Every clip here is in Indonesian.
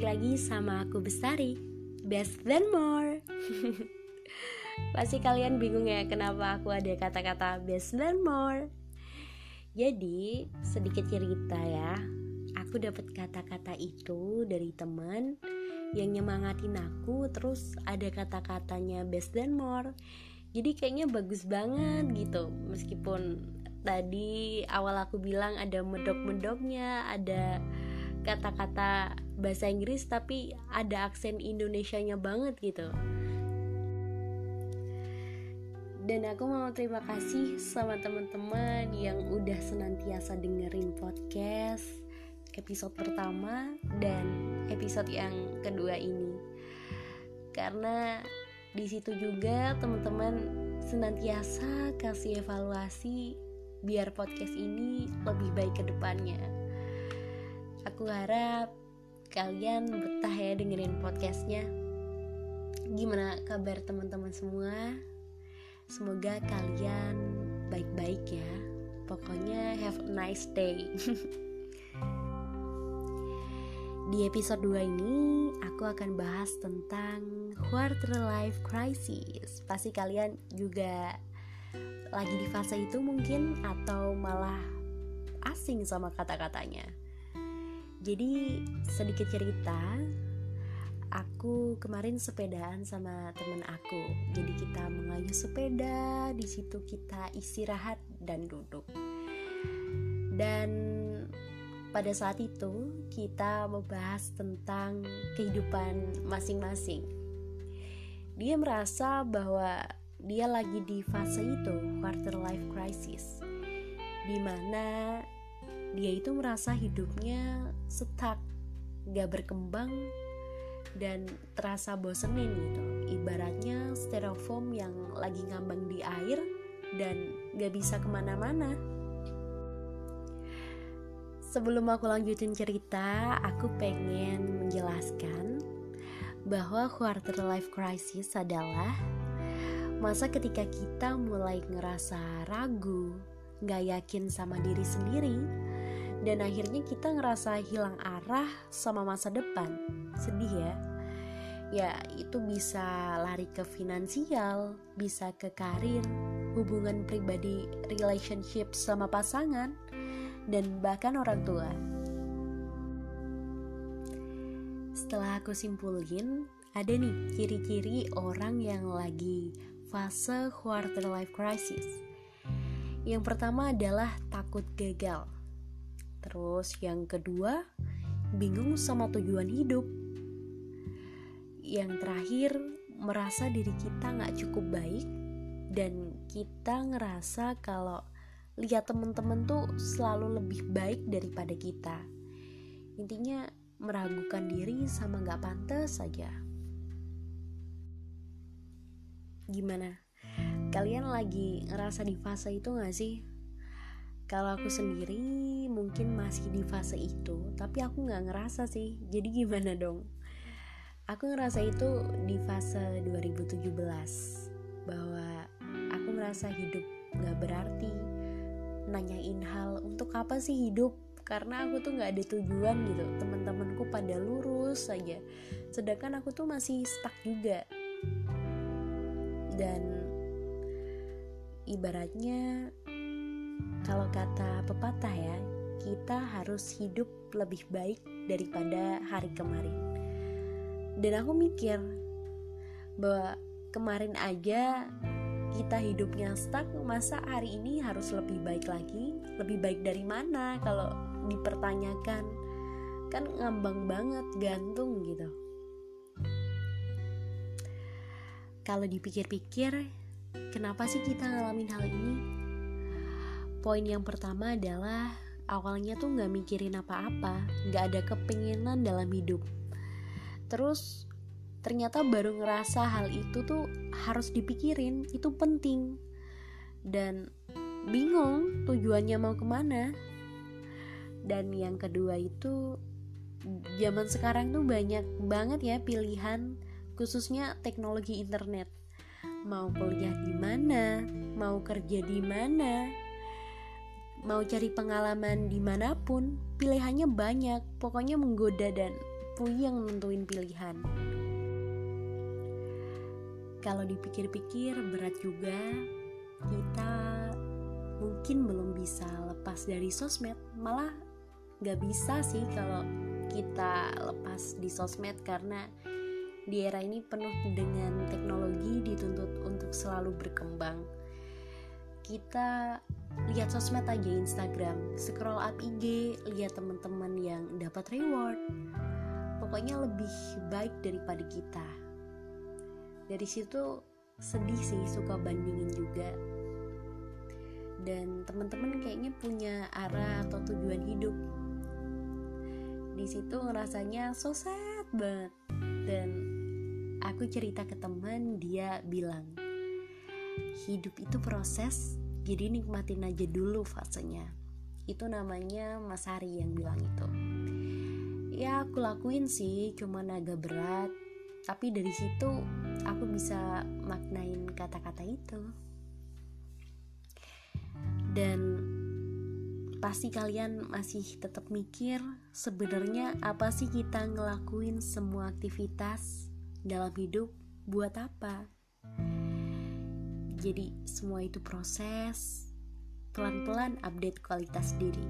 balik lagi sama aku Bestari. Best than more. Pasti kalian bingung ya kenapa aku ada kata-kata best than more. Jadi sedikit cerita ya. Aku dapat kata-kata itu dari teman yang nyemangatin aku Terus ada kata-katanya best than more. Jadi kayaknya bagus banget gitu. Meskipun tadi awal aku bilang ada medok-medoknya Ada kata-kata bahasa Inggris tapi ada aksen Indonesianya banget gitu. Dan aku mau terima kasih sama teman-teman yang udah senantiasa dengerin podcast episode pertama dan episode yang kedua ini. Karena di situ juga teman-teman senantiasa kasih evaluasi biar podcast ini lebih baik ke depannya Aku harap kalian betah ya dengerin podcastnya. Gimana kabar teman-teman semua? Semoga kalian baik-baik ya. Pokoknya have a nice day. Di episode 2 ini aku akan bahas tentang quarter life crisis. Pasti kalian juga lagi di fase itu mungkin atau malah asing sama kata-katanya. Jadi sedikit cerita, aku kemarin sepedaan sama temen aku. Jadi kita mengayuh sepeda, di situ kita istirahat dan duduk. Dan pada saat itu kita membahas tentang kehidupan masing-masing. Dia merasa bahwa dia lagi di fase itu, quarter life crisis, di mana dia itu merasa hidupnya stuck, gak berkembang dan terasa bosenin gitu. Ibaratnya styrofoam yang lagi ngambang di air dan gak bisa ke mana-mana. Sebelum aku lanjutin cerita, aku pengen menjelaskan bahwa quarter life crisis adalah masa ketika kita mulai ngerasa ragu, gak yakin sama diri sendiri, dan akhirnya kita ngerasa hilang arah sama masa depan. Sedih ya. Ya itu bisa lari ke finansial bisa ke karir hubungan pribadi relationship sama pasangan dan bahkan orang tua. Setelah aku simpulin ada nih ciri-ciri orang yang lagi fase quarter life crisis. Yang pertama adalah takut gagal Terus yang kedua, bingung sama tujuan hidup. Yang terakhir, merasa diri kita nggak cukup baik dan kita ngerasa kalau lihat temen-temen tuh selalu lebih baik daripada kita. Intinya meragukan diri sama nggak pantas saja. Gimana? Kalian lagi ngerasa di fase itu gak sih? Kalau aku sendiri mungkin masih di fase itu, tapi aku nggak ngerasa sih. Jadi gimana dong? Aku ngerasa itu di fase 2017 bahwa aku ngerasa hidup nggak berarti. Nanyain hal untuk apa sih hidup? Karena aku tuh nggak ada tujuan gitu. Teman-temanku pada lurus saja, sedangkan aku tuh masih stuck juga. Dan ibaratnya kalau kata pepatah ya, kita harus hidup lebih baik daripada hari kemarin. Dan aku mikir bahwa kemarin aja kita hidupnya stuck, masa hari ini harus lebih baik lagi? Lebih baik dari mana kalau dipertanyakan? Kan ngambang banget, gantung gitu. Kalau dipikir-pikir, kenapa sih kita ngalamin hal ini? Poin yang pertama adalah awalnya tuh gak mikirin apa-apa, gak ada kepinginan dalam hidup. Terus ternyata baru ngerasa hal itu tuh harus dipikirin, itu penting. Dan bingung tujuannya mau ke mana. Dan yang kedua itu zaman sekarang tuh banyak banget ya pilihan khususnya teknologi internet. Mau kuliah di mana, mau kerja di mana, mau cari pengalaman di mana pun, pilihannya banyak, pokoknya menggoda dan puyeng nentuin pilihan. Kalau dipikir-pikir berat juga, kita mungkin belum bisa lepas dari sosmed. Malah gak bisa sih kalau kita lepas di sosmed karena di era ini penuh dengan teknologi dituntut untuk selalu berkembang. Kita lihat sosmed aja Instagram, scroll up IG, lihat teman-teman yang dapat reward. Pokoknya lebih baik daripada kita. Dari situ sedih sih suka bandingin juga. Dan teman-teman kayaknya punya arah atau tujuan hidup. Di situ ngerasanya so sad banget. Dan aku cerita ke teman, dia bilang, hidup itu proses jadi nikmatin aja dulu fasenya. Itu namanya Mas Hari yang bilang itu. Ya aku lakuin sih cuma agak berat. Tapi dari situ aku bisa maknain kata-kata itu. Dan pasti kalian masih tetap mikir sebenarnya apa sih kita ngelakuin semua aktivitas dalam hidup? Buat apa? Jadi semua itu proses pelan-pelan update kualitas diri.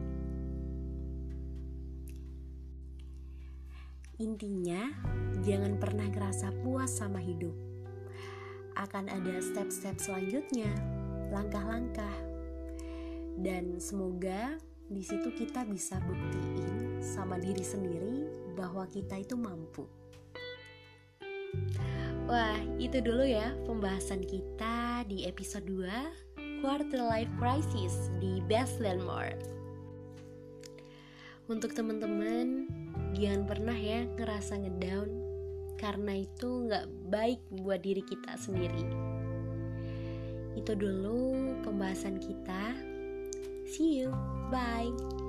Intinya, jangan pernah ngerasa puas sama hidup. Akan ada step-step selanjutnya, langkah-langkah. Dan semoga di situ kita bisa buktiin sama diri sendiri bahwa kita itu mampu. Wah, itu dulu ya pembahasan kita di episode 2 Quarter Life Crisis di Best Landmark. Untuk teman-teman, jangan pernah ya ngerasa ngedown karena itu nggak baik buat diri kita sendiri. Itu dulu pembahasan kita. See you, bye.